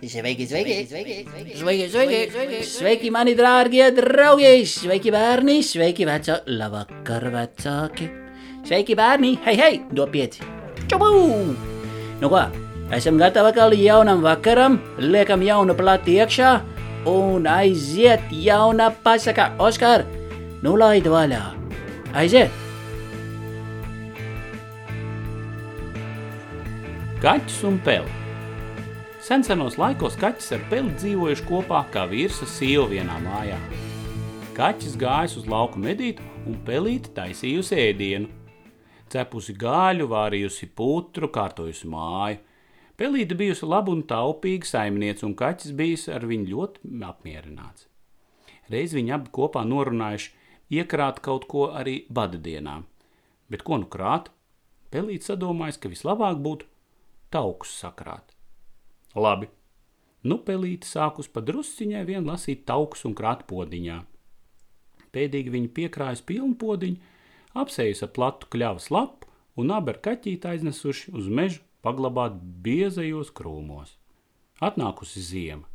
Sveiki, sveiki, sveiki, Sveiki, sveiki, sveiki, mani dārgie draugi! Sveiki, bērni! Sveiki, vecāki! Labvakar, vecāki! Sveiki, bērni! Hei, hei! Do pieci! Čabu! Nu ko, esam gatavi atkal jaunam vakaram, liekam jaunu plati iekšā un aiziet jauna pasaka. Oskar, nu laid vaļā! Aiziet! Kaķis un peli. Sensenos laikos kaķis ar peli dzīvojuši kopā kā vīrs un sieva vienā mājā. Kaķis gājis uz lauku medīt un pelīti taisījusi ēdienu. Cepusi gaļu, vārījusi putru, kārtojusi māju. Pelīte bijusi laba un taupīga saimniece, un kaķis bijis ar viņu ļoti apmierināts. Reiz viņi abi kopā norunājuši iekrāt kaut ko arī bada dienām. Bet ko nu krāt? Pelīte sadomājis, ka vislabāk būtu taukus sakrāt. Labi. Nu, pelīte sākus pa drusciņai vien lasīt taukus un krāt podiņā. Pēdīgi viņa piekrājas pilnu podiņu, apsējas ar platu kļavas lapu un abi ar kaķīti aiznesuši uz mežu paglabāt biezajos krūmos. Atnākusi ziema.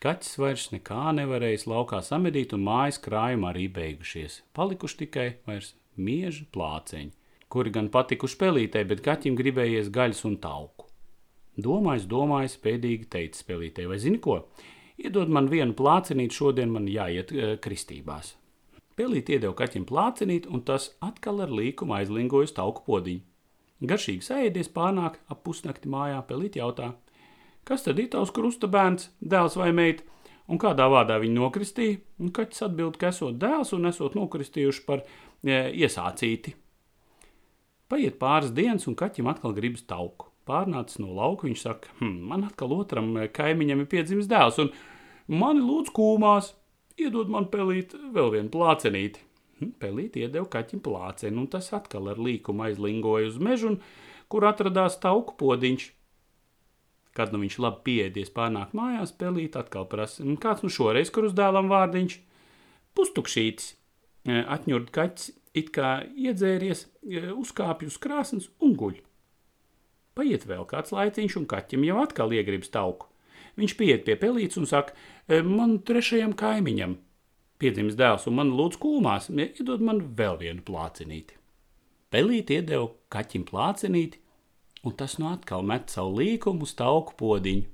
Kaķis vairs nekā nevarējis laukā samedīt, un mājas krājumi arī beigušies. Palikuši tikai vairs mieži plāceņi, kuri gan patikuši pelītē, bet kaķim gribējies gaļas un tauku. Domājis, domājis, pēdīgi teica spēlītē, vai zini ko? Iedod man vienu plācenīti, šodien man jāiet e, kristībās. Pelīt iedeva kaķim plācenīt, un tas atkal ar līkumu aizlingoja tauku podiņu. Garšīgi sēdies pārnāk ap pusnakti mājā, pelīt jautā, kas tad ir tavs krusta bērns, dēls vai meita, un kādā vārdā viņu nokristīja, un kaķis atbild, ka esot dēls un esot nokristījuši par e, iesācīti. Paiet pāris dienas, un kaķim atkal gribas tauku pārnācis no lauka, viņš saka, hm, man atkal otram eh, kaimiņam ir piedzimis dēls, un mani lūdz kūmās, iedod man pelīt vēl vienu plācenīti. Hm, pelīt iedeva kaķim plāceni, un tas atkal ar līkumu aizlingoja uz mežu, kur atradās tauku podiņš. Kad nu viņš labi piedies pārnāk mājās, pelīt atkal prasa, kāds nu šoreiz, kur uz dēlam vārdiņš? Pustukšītis. Eh, atņurt kaķis it kā iedzēries, eh, uzkāpj uz krāsnes un guļ. Paiet vēl kāds laiciņš, un kaķim jau atkal iegribas tauku. Viņš pieiet pie pelītes un saka, e, man trešajam kaimiņam piedzimis dēls, un man lūdz kūmās, iedod man vēl vienu plācinīti. Pelīte iedeva kaķim plācinīti, un tas nu atkal met savu līkumu uz tauku podiņu.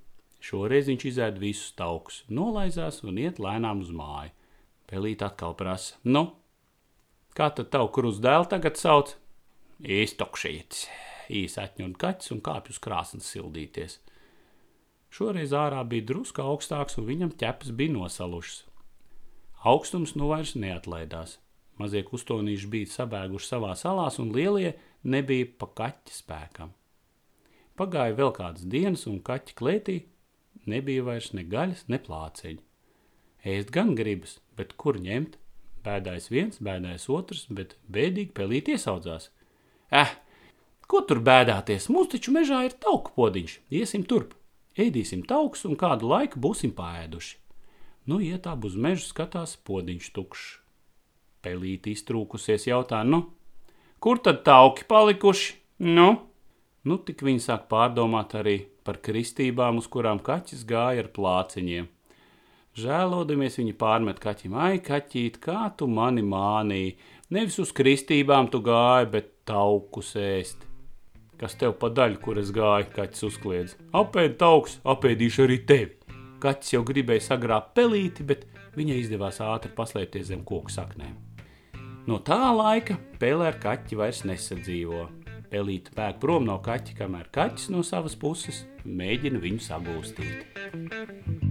Šoreiz viņš izēd visus taukus, nolaizās un iet lēnām uz māju. Pelīte atkal prasa, nu, kā tad tavu krus dēlu tagad sauc? Īstokšītis īsi atņem kaķis un kāpj uz krāsnes sildīties. Šoreiz ārā bija drusku augstāks, un viņam ķepas bija nosalušas. Augstums nu vairs neatlaidās. Mazie kustonīši bija sabēguši savā salās, un lielie nebija pa kaķa spēkam. Pagāja vēl kādas dienas, un kaķa klētī nebija vairs ne gaļas, ne plāceļi. Ēst gan gribas, bet kur ņemt? Bēdājs viens, bēdājs otrs, bet bēdīgi pelīt iesaudzās. Eh, Ko tur bēdāties? Mums taču mežā ir tauku podiņš. Iesim turp, ēdīsim taukus un kādu laiku būsim pāēduši. Nu, iet ap uz mežu skatās podiņš tukšs. Pelīti iztrūkusies jautā, nu, kur tad tauki palikuši? Nu, nu tik viņi sāk pārdomāt arī par kristībām, uz kurām kaķis gāja ar plāciņiem. Žēlodamies, viņi pārmet kaķim, ai, kaķīt, kā tu mani mānīji. Nevis uz kristībām tu gāji, bet taukus ēst. Kas tev pa daļu, kur es gāju, kaķis uzkliedz. Apēd tauks, apēdīšu arī tevi. Kaķis jau gribēja sagrābt pelīti, bet viņai izdevās ātri paslēpties zem koku saknēm. No tā laika pēlē ar kaķi vairs nesadzīvo. Pelīte pēk prom no kaķa, kamēr kaķis no savas puses mēģina viņu sagūstīt.